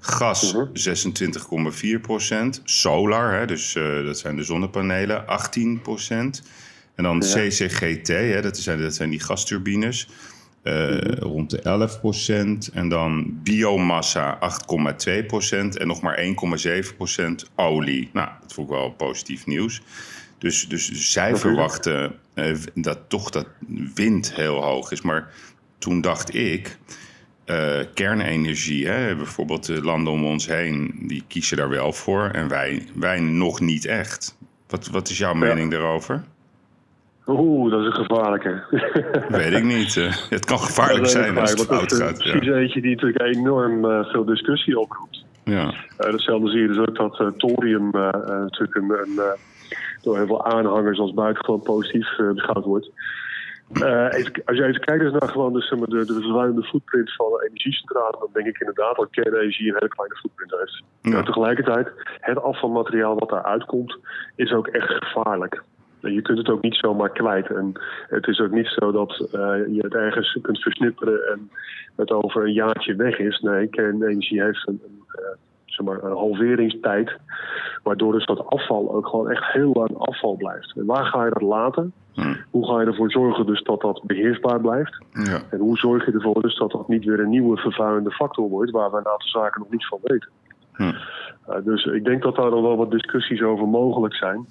Gas Mhm. 26,4 procent. Solar, hè, dus eh, dat zijn de zonnepanelen, 18 procent. En dan CCGT, hè, dat, zijn, dat zijn die gasturbines, eh, rond de 11 procent. En dan biomassa 8,2 procent. En nog maar 1,7 procent olie. Nou, dat vond ik wel positief nieuws. Dus, dus zij verwachten eh, dat toch dat wind heel hoog is. Maar toen dacht ik, eh, kernenergie, hè, bijvoorbeeld de landen om ons heen, die kiezen daar wel voor. En wij, wij nog niet echt. Wat, wat is jouw mening daarover? Oeh, dat is een gevaarlijke. Weet ik niet. eh. het kan gevaarlijk Dat zijn als het fout gaat. dat is precies Ja. eentje die natuurlijk enorm eh, veel discussie oproept. Ja. Eh, datzelfde zie je dus ook dat eh, thorium eh, eh, natuurlijk een, een, eh, door heel veel aanhangers als buitengewoon positief eh, beschouwd wordt. Eh, even- als je even kijkt dus naar gewoon maar, de, de vervuilende footprint van de energiecentrale, dan denk ik inderdaad dat kernenergie een hele kleine footprint heeft. Ja. Maar tegelijkertijd, het afvalmateriaal wat daaruit komt, is ook echt gevaarlijk. Je kunt het ook niet zomaar kwijt. En het is ook niet zo dat eh, je het ergens kunt versnipperen en het over een jaartje weg is. Nee, kernenergie heeft een, een, eh, zeg maar, een halveringstijd. Waardoor dus dat afval ook gewoon echt heel lang afval blijft. En waar ga je dat laten? Hoe ga je ervoor zorgen dus dat dat beheersbaar blijft? Ja. En hoe zorg je ervoor dus dat dat niet weer een nieuwe vervuilende factor wordt... waar we een aantal zaken nog niet van weten? Uh, dus ik denk dat daar nog wel wat discussies over mogelijk zijn.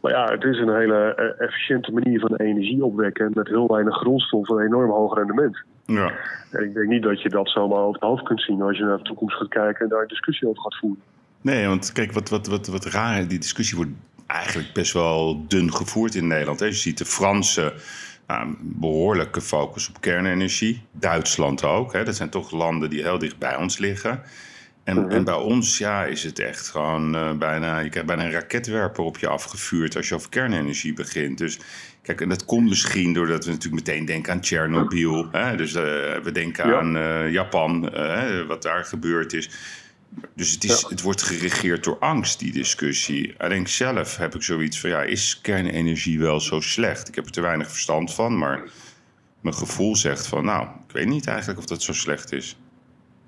Maar ja, het is een hele eh, efficiënte manier van energie opwekken... met heel weinig grondstof en een enorm hoog rendement. Ja. En ik denk niet dat je dat zomaar over het hoofd kunt zien... als je naar de toekomst gaat kijken en daar een discussie over gaat voeren. Nee, want kijk, wat, wat, wat, wat raar, die discussie wordt eigenlijk best wel dun gevoerd in Nederland. Hè. Je ziet de Fransen nou, behoorlijke focus op kernenergie. Duitsland ook. Hè. Dat zijn toch landen die heel dicht bij ons liggen. En, Mhm. en bij ons ja, is het echt gewoon eh, bijna... Je krijgt bijna een raketwerper op je afgevuurd als je over kernenergie begint. Dus kijk, en dat komt misschien doordat we natuurlijk meteen denken aan Tsjernobyl. Hè? Dus eh, we denken Ja. aan eh, Japan, wat daar gebeurd is. Dus het, is, Ja. het wordt geregeerd door angst, die discussie. Ik denk zelf heb ik zoiets van, ja, is kernenergie wel zo slecht? Ik heb er te weinig verstand van, maar mijn gevoel zegt van, nou, ik weet niet eigenlijk of dat zo slecht is.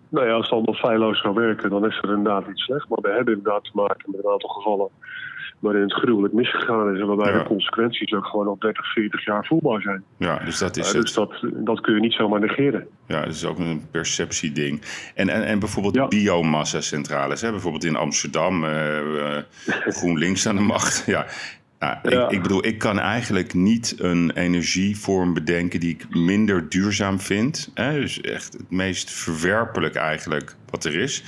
Nou ja, als het allemaal feilloos zou werken, dan is er inderdaad iets slecht. Maar we hebben inderdaad te maken met een aantal gevallen waarin het gruwelijk misgegaan is. En waarbij Ja. de consequenties ook gewoon al 30, 40 jaar voelbaar zijn. Ja, dus dat is Uh, dus het. dat, dat kun je niet zomaar negeren. Ja, dat is ook een perceptieding. En, en, en bijvoorbeeld Ja. biomassa-centrales. Hè? Bijvoorbeeld in Amsterdam, eh, GroenLinks aan de macht. Ja. Nou, Ja. Ik, ik bedoel, ik kan eigenlijk niet een energievorm bedenken die ik minder duurzaam vind. Hè? Dus echt het meest verwerpelijk eigenlijk wat er is.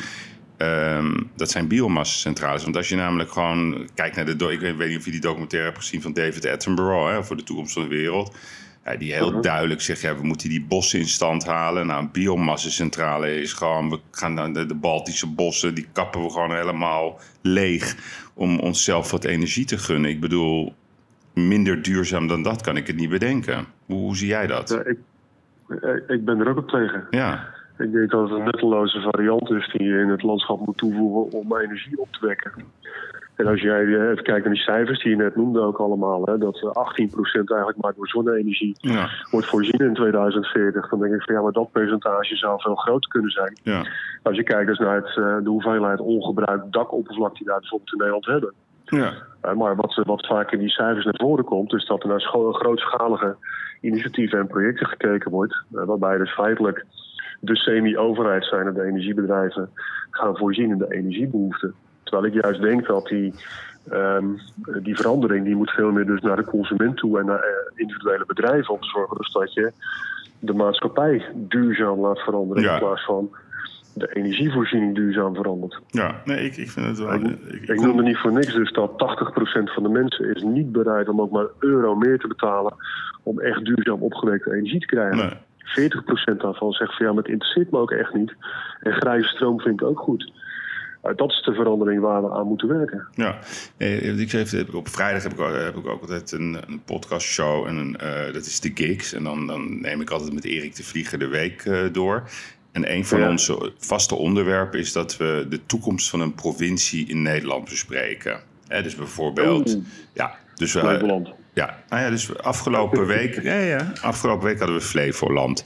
Ehm, dat zijn biomassa-centrales. Want als je namelijk gewoon kijkt naar de... Ik weet, niet of je die documentaire hebt gezien van David Attenborough... Hè, over de toekomst van de wereld. Ja, die heel duidelijk zegt, ja, we moeten die bossen in stand halen. Nou, een biomassacentrale is gewoon... We gaan naar de, de Baltische bossen, die kappen we gewoon helemaal leeg... om onszelf wat energie te gunnen. Ik bedoel, minder duurzaam dan dat kan ik het niet bedenken. Hoe, hoe zie jij dat? Ja, ik, ik ben er ook op tegen. Ja, Ik denk dat het een nutteloze variant is die je in het landschap moet toevoegen om energie op te wekken. En als jij eh, even kijkt naar die cijfers die je net noemde ook allemaal, hè, dat eh, 18% eigenlijk maar door zonne-energie ja, wordt voorzien in 2040, dan denk ik van ja, maar dat percentage zou veel groter kunnen zijn. ja, Als je kijkt dus naar het, eh, de hoeveelheid ongebruikt dakoppervlak die wij bijvoorbeeld in Nederland hebben. ja. Maar wat, wat vaak in die cijfers naar voren komt, is dat er naar grootschalige initiatieven en projecten gekeken wordt. waarbij dus feitelijk de semi-overheid zijn en de energiebedrijven gaan voorzien in de energiebehoeften. Terwijl ik juist denk dat die, ehm, die verandering die moet veel meer dus naar de consument toe en naar eh, individuele bedrijven om te zorgen dus dat je de maatschappij duurzaam laat veranderen Ja. in plaats van de energievoorziening duurzaam verandert. ja. Nee, ik, ik vind het wel... Ik, ik- ik noemde niet voor niks dus dat 80% van de mensen is niet bereid om ook maar een euro meer te betalen om echt duurzaam opgewekte energie te krijgen. Nee. 40% daarvan zegt van ja, maar het interesseert me ook echt niet. En grijze stroom vind ik ook goed. Uh, dat is de verandering waar we aan moeten werken. Ja, Eh, ik zeg, op vrijdag heb ik, heb ik ook altijd een, een podcastshow. En een, eh, dat is de Gigs. En dan, dan neem ik altijd met Erik de Vlieger de week eh, door. En een van Ja. onze vaste onderwerpen is dat we de toekomst van een provincie in Nederland bespreken. Hè, dus bijvoorbeeld. Ja, dus we, Flevoland. ja, nou ja, dus afgelopen week, ja, ja, afgelopen week hadden we Flevoland.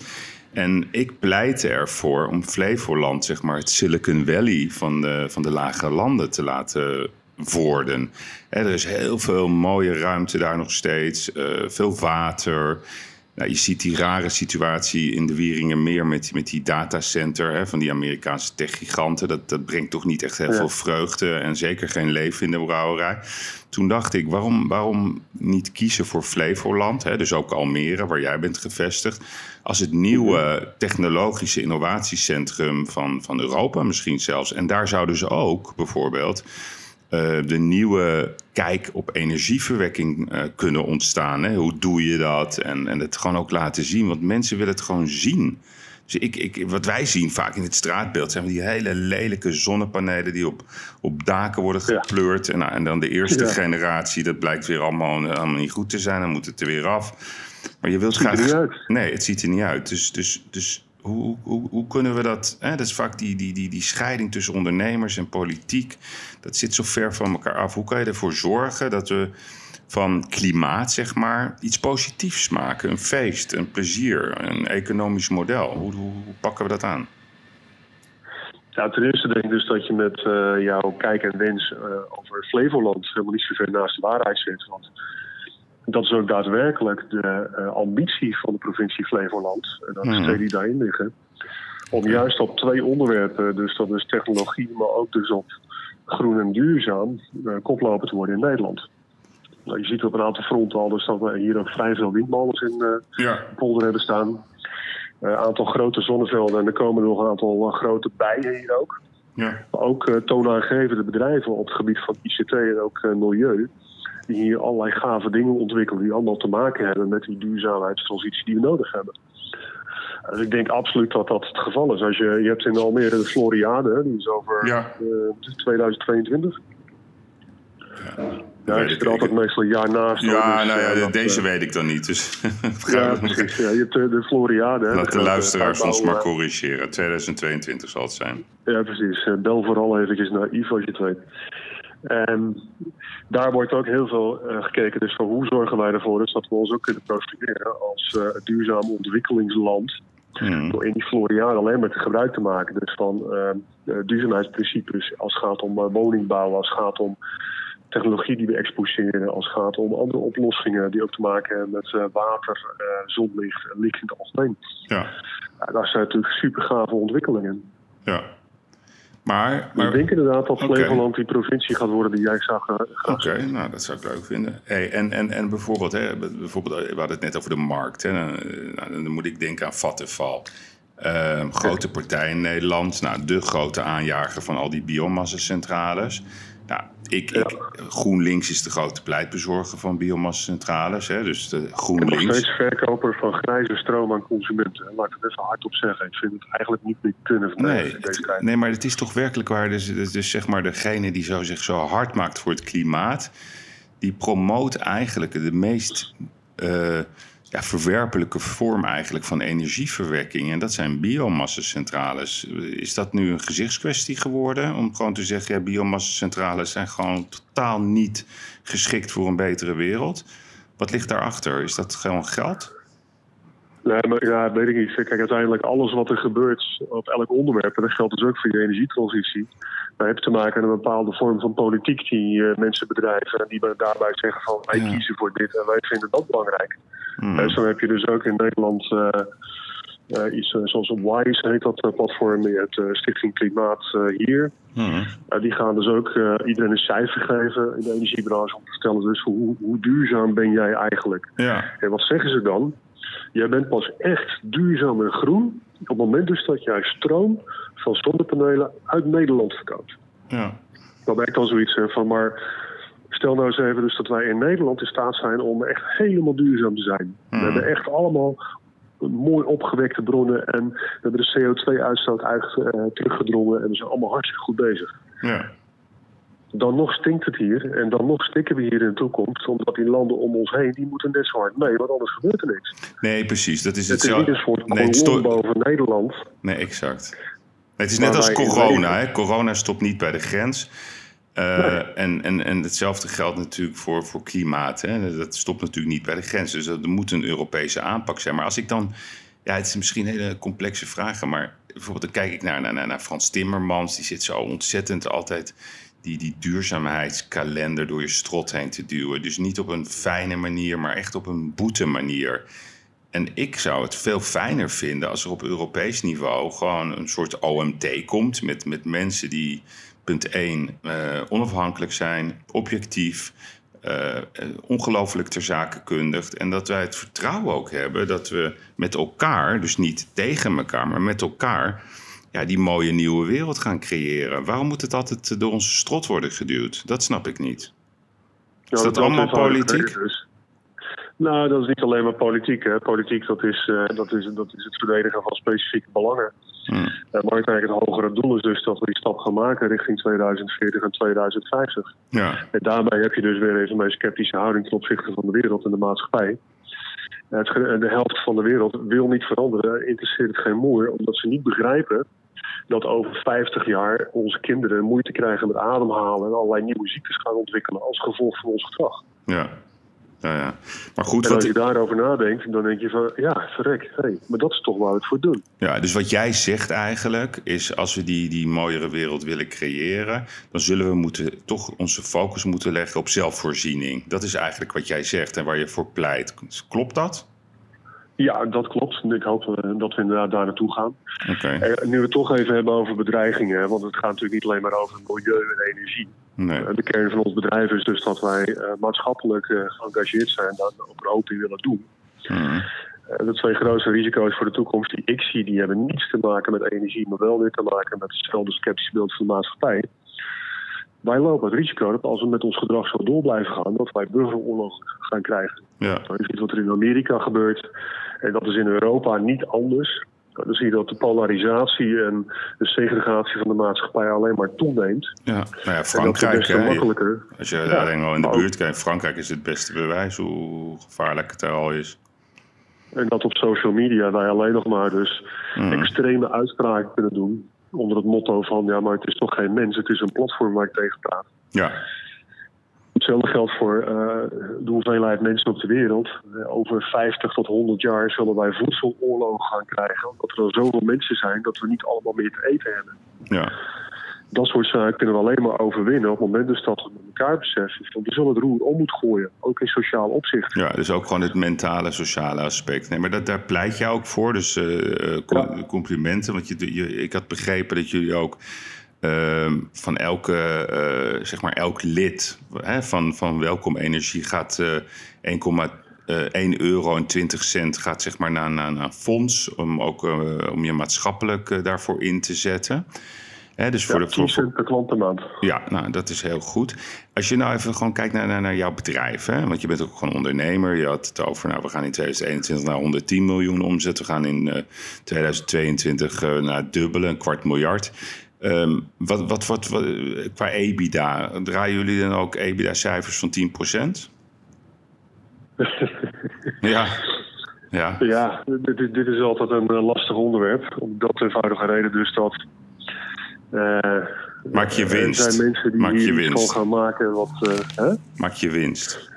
En ik pleit ervoor om Flevoland, zeg maar, het Silicon Valley van de, van de lage landen te laten worden. Er is heel veel mooie ruimte daar nog steeds, eh, veel water. Nou, je ziet die rare situatie in de Wieringermeer met, met die datacenter hè, van die Amerikaanse techgiganten. Dat, dat brengt toch niet echt heel Ja. veel vreugde en zeker geen leven in de brouwerij. Toen dacht ik, waarom, waarom niet kiezen voor Flevoland, hè, dus ook Almere, waar jij bent gevestigd, als het nieuwe technologische innovatiecentrum van, van Europa misschien zelfs. En daar zouden ze ook bijvoorbeeld de nieuwe kijk op energieverwekking eh, kunnen ontstaan. Hè? Hoe doe je dat? En, en het gewoon ook laten zien, want mensen willen het gewoon zien. Dus ik, ik, wat wij zien vaak in het straatbeeld zijn die hele lelijke zonnepanelen die op, op daken worden Ja. gepleurd. En, en dan de eerste Ja. generatie, dat blijkt weer allemaal, allemaal niet goed te zijn. Dan moet het er weer af. Maar je wilt ziet er graag. niet uit. Nee, het ziet er niet uit. Dus, dus, dus hoe, hoe, kunnen we dat... Hè? Dat is vaak die, die, die, die scheiding tussen ondernemers en politiek. Dat zit zo ver van elkaar af. Hoe kan je ervoor zorgen dat we van klimaat, zeg maar, iets positiefs maken? Een feest, een plezier, een economisch model. Hoe, hoe, pakken we dat aan? Ja, ten eerste denk ik dus dat je met eh, jouw kijk en wens eh, over Flevoland helemaal niet zo ver naast de waarheid zit. Want dat is ook daadwerkelijk de eh, ambitie van de provincie Flevoland. En dat is Hmm. steden die daarin liggen. Om juist op twee onderwerpen, dus dat is technologie, maar ook dus op groen en duurzaam, eh, koploper te worden in Nederland. Nou, je ziet op een aantal fronten al dus dat we hier ook vrij veel windmolens in Ja. polder hebben staan. Een aantal grote zonnevelden en er komen nog een aantal grote bijen hier ook. Ja. Maar ook toonaangevende bedrijven op het gebied van ICT en ook milieu. Die hier allerlei gave dingen ontwikkelen die allemaal te maken hebben met die duurzaamheidstransitie die we nodig hebben. Dus ik denk absoluut dat dat het geval is. Als je, je hebt in Almere de Floriade, die is over Ja. eh, 2022. Ja, weet ik zit er altijd meestal een jaar naast. Ja, dus, nou eh, ja, dat, deze eh, weet ik dan niet. Dus Ja, precies. Ja, je hebt eh, de Floriade. laat de luisteraars ons maar eh, corrigeren. 2022 zal het zijn. Ja, precies. Eh, Bel vooral eventjes naar Yves als je het weet. En daar wordt ook heel veel eh, gekeken dus van hoe zorgen wij ervoor dus dat we ons ook kunnen profileren als eh, duurzaam ontwikkelingsland. Hmm. Door in die Floriade alleen maar te gebruik te maken. Dus van eh, eh, duurzaamheidsprincipes als het gaat om woningbouw, als het gaat om technologie die we exposeren, als het gaat om andere oplossingen die ook te maken hebben met water, zonlicht en licht in het algemeen. Ja. Ja, dat zijn natuurlijk super gave ontwikkelingen. ja. Maar, maar ik denk inderdaad dat. Flevoland die provincie gaat worden die jij graag Oké, nou dat zou ik leuk vinden. Hey, en, en, en bijvoorbeeld, hè, bijvoorbeeld, we hadden het net over de markt. Hè, dan, nou, dan moet ik denken aan Vattenfall. Ehm, grote partij in Nederland, nou, de grote aanjager van al die biomassacentrales. Nou, ik, ik, GroenLinks is de grote pleitbezorger van biomassacentrales. Hè, dus de Ik ben GroenLinks. steeds verkoper van grijze stroom aan consumenten. Laat ik het even hardop zeggen. Ik vind het eigenlijk niet meer kunnen Nee, in deze tijd. nee, maar het is toch werkelijk waar. Dus, dus, dus zeg maar degene die zo, zich zo hard maakt voor het klimaat... die promoot eigenlijk de meest eh, ja, verwerpelijke vorm eigenlijk van energieverwekking. En dat zijn biomassacentrales. Is dat nu een gezichtskwestie geworden? Om gewoon te zeggen, ja, biomassacentrales zijn gewoon totaal niet geschikt voor een betere wereld. Wat ligt daarachter? Is dat gewoon geld? Nee, maar ja, weet ik niet. Kijk, uiteindelijk alles wat er gebeurt op elk onderwerp... en dat geldt dus ook voor je energietransitie... dat heeft te maken met een bepaalde vorm van politiek die eh, mensen bedrijven... en die daarbij zeggen van wij Ja. kiezen voor dit en wij vinden dat belangrijk. Eh, zo heb je dus ook in Nederland eh, eh, iets eh, zoals WISE heet dat platform. Je hebt Stichting Klimaat hier. Uh, die gaan dus ook uh, iedereen een cijfer geven in de energiebranche om te vertellen dus hoe, hoe duurzaam ben jij eigenlijk. Ja, En wat zeggen ze dan? Jij bent pas echt duurzaam en groen op het moment dus dat jij stroom van zonnepanelen uit Nederland verkoopt. ja. Dan ben ik dan zoiets van, maar stel nou eens even dus dat wij in Nederland in staat zijn om echt helemaal duurzaam te zijn. We Hmm. hebben echt allemaal mooi opgewekte bronnen en we hebben de CO2-uitstoot uit, eh, teruggedrongen en we zijn allemaal hartstikke goed bezig. ja. dan nog stinkt het hier. En dan nog stikken we hier in de toekomst. Omdat die landen om ons heen, die moeten net zo hard mee. Want anders gebeurt er niks. Nee, precies. Dat is Het is niet een soort Nee, het kolom sto- boven Nederland. Nee, exact. Het is net als corona. Hè? Corona stopt niet bij de grens. Eh, en, en, en hetzelfde geldt natuurlijk voor, voor klimaat. Hè? Dat stopt natuurlijk niet bij de grens. Dus er moet een Europese aanpak zijn. Maar als ik dan... Ja, het is misschien hele complexe vragen. Maar bijvoorbeeld dan kijk ik naar, naar, naar Frans Timmermans. Die zit zo ontzettend altijd die, die duurzaamheidskalender door je strot heen te duwen. Dus niet op een fijne manier, maar echt op een boete manier. En ik zou het veel fijner vinden als er op Europees niveau gewoon een soort OMT komt met, met mensen die, punt 1, eh, onafhankelijk zijn, objectief, eh, ongelooflijk ter zake kundig. En dat wij het vertrouwen ook hebben dat we met elkaar, dus niet tegen elkaar, maar met elkaar, ja, die mooie nieuwe wereld gaan creëren. Waarom moet het altijd door onze strot worden geduwd? Dat snap ik niet. Is dat allemaal politiek? Dus. Nou, dat is niet alleen maar politiek. Hè. Politiek, dat is, eh, dat, is, dat is het verdedigen van specifieke belangen. Hm. Uh, maar uiteindelijk het hogere doel is dus dat we die stap gaan maken richting 2040 en 2050. Ja, En daarbij heb je dus weer even een sceptische houding ten opzichte van de wereld en de maatschappij. Het, ge- de helft van de wereld wil niet veranderen, interesseert het geen moer, omdat ze niet begrijpen dat over 50 jaar onze kinderen moeite krijgen met ademhalen en allerlei nieuwe ziektes gaan ontwikkelen als gevolg van ons gedrag. ja. Ja, ja. Maar goed, En als je wat, daarover nadenkt, dan denk je van, ja, verrek, hey, maar dat is toch waar we het voor doen. ja, dus wat jij zegt eigenlijk is... als we die, die mooiere wereld willen creëren... dan zullen we moeten, toch onze focus moeten leggen op zelfvoorziening. Dat is eigenlijk wat jij zegt en waar je voor pleit. Klopt dat? Ja, dat klopt. Ik hoop eh, dat we inderdaad daar naartoe gaan. Oké. En nu we het toch even hebben over bedreigingen, want het gaat natuurlijk niet alleen maar over milieu en energie. Nee. Eh, De kern van ons bedrijf is dus dat wij eh, maatschappelijk eh, geëngageerd zijn en daar ook een hoop in willen doen. Eh, de twee grootste risico's voor de toekomst die ik zie, die hebben niets te maken met energie, maar wel weer te maken met hetzelfde sceptische beeld van de maatschappij. Wij lopen het risico dat als we met ons gedrag zo door blijven gaan, dat wij burgeroorlogen gaan krijgen. Ja. Dat is iets wat er in Amerika gebeurt. En dat is in Europa niet anders. Dan zie je dat de polarisatie en de segregatie van de maatschappij alleen maar toeneemt. Ja, nou ja, Frankrijk, makkelijker. als je Ja, daar in de buurt kijkt, Frankrijk is het beste bewijs hoe gevaarlijk het daar al is. En dat op social media wij alleen nog maar dus Mhm. extreme uitspraken kunnen doen. Onder het motto van, ja, maar het is toch geen mens, het is een platform waar ik tegen praat. Ja, Hetzelfde geldt voor eh, de hoeveelheid mensen op de wereld. Eh, over 50 tot 100 jaar zullen wij voedseloorlogen gaan krijgen. Omdat er zoveel mensen zijn dat we niet allemaal meer te eten hebben. ja. Dat soort zaken kunnen we alleen maar overwinnen op het moment dus dat we met elkaar beseffen. Want we zullen het roer om moeten gooien, ook in sociaal opzicht. Ja, dus ook gewoon het mentale, sociale aspect. Nee, maar dat, daar pleit je ook voor. Dus eh, Ja. complimenten. Want je, je, ik had begrepen dat jullie ook ehm, van elke, eh, zeg maar elk lid hè, van, van Welkom Energie gaat eh 1,1 euro en 20 cent gaat zeg maar naar, naar, naar een fonds. Om ook eh, om je maatschappelijk eh, daarvoor in te zetten. Hè, dus voor Ja, de, 10 voor, voor- cent per klant per maand. ja, nou, dat is heel goed. Als je nou even gewoon kijkt naar, naar, naar jouw bedrijf, hè? want je bent ook gewoon ondernemer. Je had het over, nou, we gaan in 2021 naar 110 miljoen omzet. We gaan in eh, 2022 eh, naar dubbele, een kwart miljard. Ehm, wat, wat, wat, wat, qua EBITDA, draaien jullie dan ook EBITDA-cijfers van 10%? ja, ja, Ja, dit, dit- is altijd een lastig onderwerp. Om dat eenvoudige reden dus dat... eh, Maak je Er winst. zijn mensen die Maak je winst. gaan maken wat... eh, hè? maak je winst.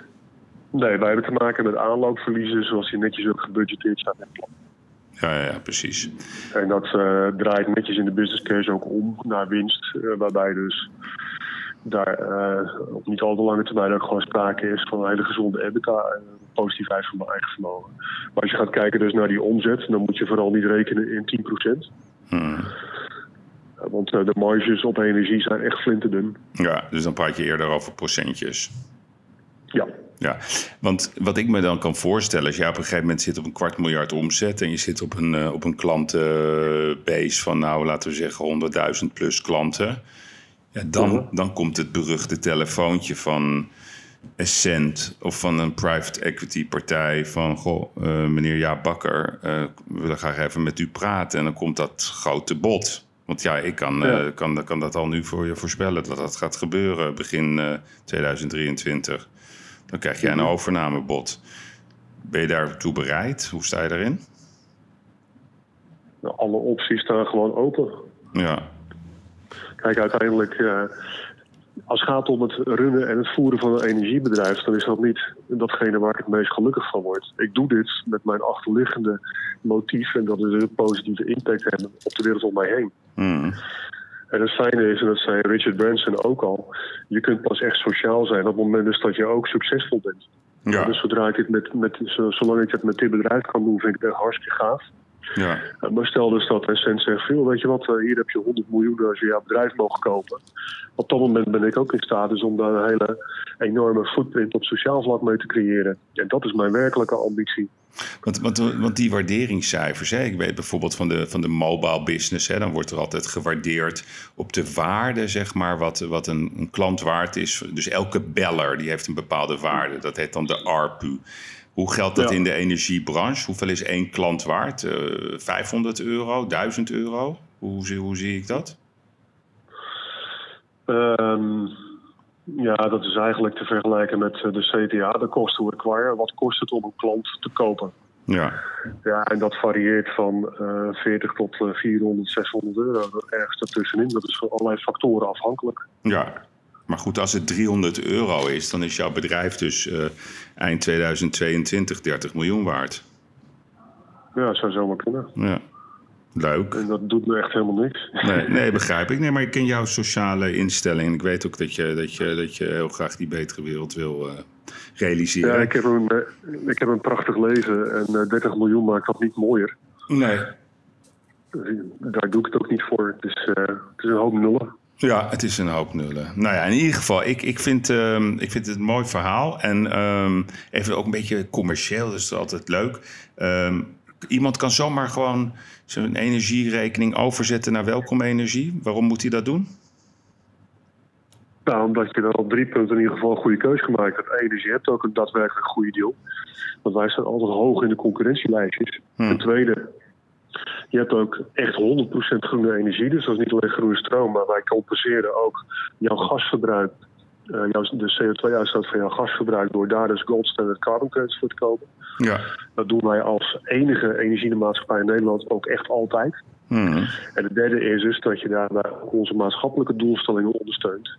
Nee, wij hebben te maken met aanloopverliezen zoals die netjes ook gebudgeteerd zijn in het plan. Ja, ja, precies. En dat eh, draait netjes in de business case ook om naar winst. eh, waarbij dus daar eh, op niet al te lange termijn ook gewoon sprake is van een hele gezonde EBITDA en een mijn eigen vermogen. Maar als je gaat kijken dus naar die omzet, dan moet je vooral niet rekenen in 10%. Hmm. Want de marges op energie zijn echt flinterdun. Ja, dus dan praat je eerder over procentjes. Ja, Ja, want wat ik me dan kan voorstellen, als jij op een gegeven moment zit op een kwart miljard omzet en je zit op een, eh, op een klantenbase van, nou laten we zeggen, 100.000 plus klanten, ja, dan, Mhm. dan komt het beruchte telefoontje van Essent of van een private equity partij van, goh, eh, meneer Jaap Bakker, eh, we willen graag even met u praten. En dan komt dat grote bod. Want ja, ik kan, Ja. kan, kan dat al nu voor je voorspellen dat dat gaat gebeuren begin eh, 2023. Dan krijg jij een Mhm. overnamebod. Ben je daartoe bereid? Hoe sta je daarin? nou, alle opties staan gewoon open. Ja, Kijk, uiteindelijk, eh, als het gaat om het runnen en het voeren van een energiebedrijf, dan is dat niet datgene waar ik het meest gelukkig van word. Ik doe dit met mijn achterliggende motief en dat is een positieve impact hebben op de wereld om mij heen. Hmm. En het fijne is, en dat zei Richard Branson ook al, je kunt pas echt sociaal zijn op het moment dus dat je ook succesvol bent. ja, Dus zodra ik dit met, met, zo- zolang ik het met dit bedrijf kan doen, vind ik het echt hartstikke gaaf. Ja, Uh, Maar stel dus dat Essent zegt, veel, weet je wat, uh, hier heb je 100 miljoen als je jouw bedrijf mogen kopen. Op dat moment ben ik ook in staat dus om daar een hele enorme footprint op sociaal vlak mee te creëren. En dat is mijn werkelijke ambitie. Want, want, want die waarderingscijfers, hè, ik weet bijvoorbeeld van de, van de mobile business, hè, dan wordt er altijd gewaardeerd op de waarde, zeg maar, wat, wat een, een klant waard is. Dus elke beller die heeft een bepaalde waarde. Dat heet dan de ARPU. Hoe geldt dat Ja. in de energiebranche? Hoeveel is één klant waard? Eh 500 euro, 1000 euro? Hoe, zie- hoe zie ik dat? Ehm, ja, dat is eigenlijk te vergelijken met uh, de CTA, de cost to acquire. Wat kost het om een klant te kopen? Ja, Ja, en dat varieert van eh 40 tot eh, 400, 600 euro. Ergens ertussenin. Dat is van allerlei factoren afhankelijk. ja. Maar goed, als het 300 euro is, dan is jouw bedrijf dus eh, eind 2022 30 miljoen waard. Ja, zou zomaar kunnen. Ja, leuk. En dat doet me echt helemaal niks. Nee, nee, begrijp ik. Nee, maar ik ken jouw sociale instelling. Ik weet ook dat je, dat je, dat je heel graag die betere wereld wil eh, realiseren. Ja, ik heb een, eh, ik heb een prachtig leven en eh, 30 miljoen maakt dat niet mooier. Nee. Dus Daar doe ik het ook niet voor. Het is, eh, het is een hoop nullen. Ja, het is een hoop nullen. Nou ja, in ieder geval, ik, ik, vind, ehm, ik vind het een mooi verhaal. En ehm, even ook een beetje commercieel, dus dat is altijd leuk. Ehm, iemand kan zomaar gewoon zijn energierekening overzetten naar welkom energie. Waarom moet hij dat doen? Nou, omdat je dan op drie punten in ieder geval een goede keuze gemaakt hebt. Eén is, je hebt ook een daadwerkelijk goede deal. Want wij staan altijd hoog in de concurrentielijstjes. Hmm. Ten tweede, je hebt ook echt 100% groene energie. Dus dat is niet alleen groene stroom, maar wij compenseren ook jouw gasverbruik. eh, jouw, de CO2-uitstoot van jouw gasverbruik door daar dus gold standard carbon credits voor te kopen. Ja. Dat doen wij als enige energiemaatschappij in Nederland ook echt altijd. Hmm. En het derde is dus dat je daarbij onze maatschappelijke doelstellingen ondersteunt.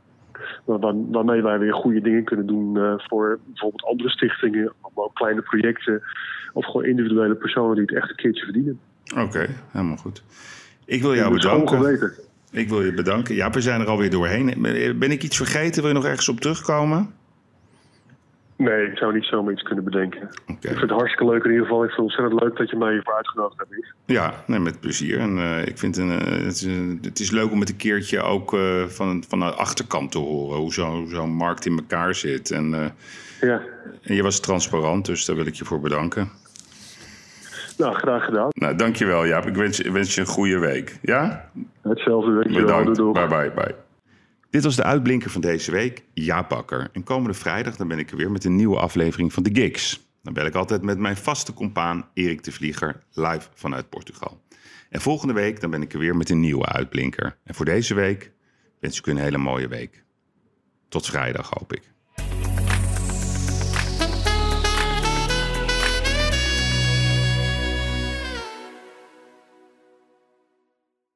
Waar- waar- Waarmee wij weer goede dingen kunnen doen eh, voor bijvoorbeeld andere stichtingen, maar ook kleine projecten of gewoon individuele personen die het echt een keertje verdienen. Oké, helemaal goed. Ik wil jou bedanken. Ik wil je bedanken. Ja, we zijn er alweer doorheen. Ben ik iets vergeten? Wil je nog ergens op terugkomen? Nee, ik zou niet zomaar iets kunnen bedenken. Ik vind het hartstikke leuk in ieder geval. Ik vind het ontzettend leuk dat je mij hiervoor uitgenodigd hebt. Ja, nee, met plezier. En eh, ik vind een, eh, het, is, het is leuk om het een keertje ook eh, van, van de achterkant te horen. Hoe zo- zo'n markt in elkaar zit. En, Ja, en je was transparant, dus daar wil ik je voor bedanken. Nou graag gedaan. Nou, dankjewel Jaap. Ik wens, je- wens je een goede week. Ja? Hetzelfde. Doei, Bedankt. Bye, bye, bye. Dit was de uitblinker van deze week, Jaap Bakker. En komende vrijdag dan ben ik er weer met een nieuwe aflevering van The Gigs. Dan bel ik altijd met mijn vaste compaan Erik de Vlieger live vanuit Portugal. En volgende week dan ben ik er weer met een nieuwe uitblinker. En voor deze week wens ik u een hele mooie week. Tot vrijdag hoop ik.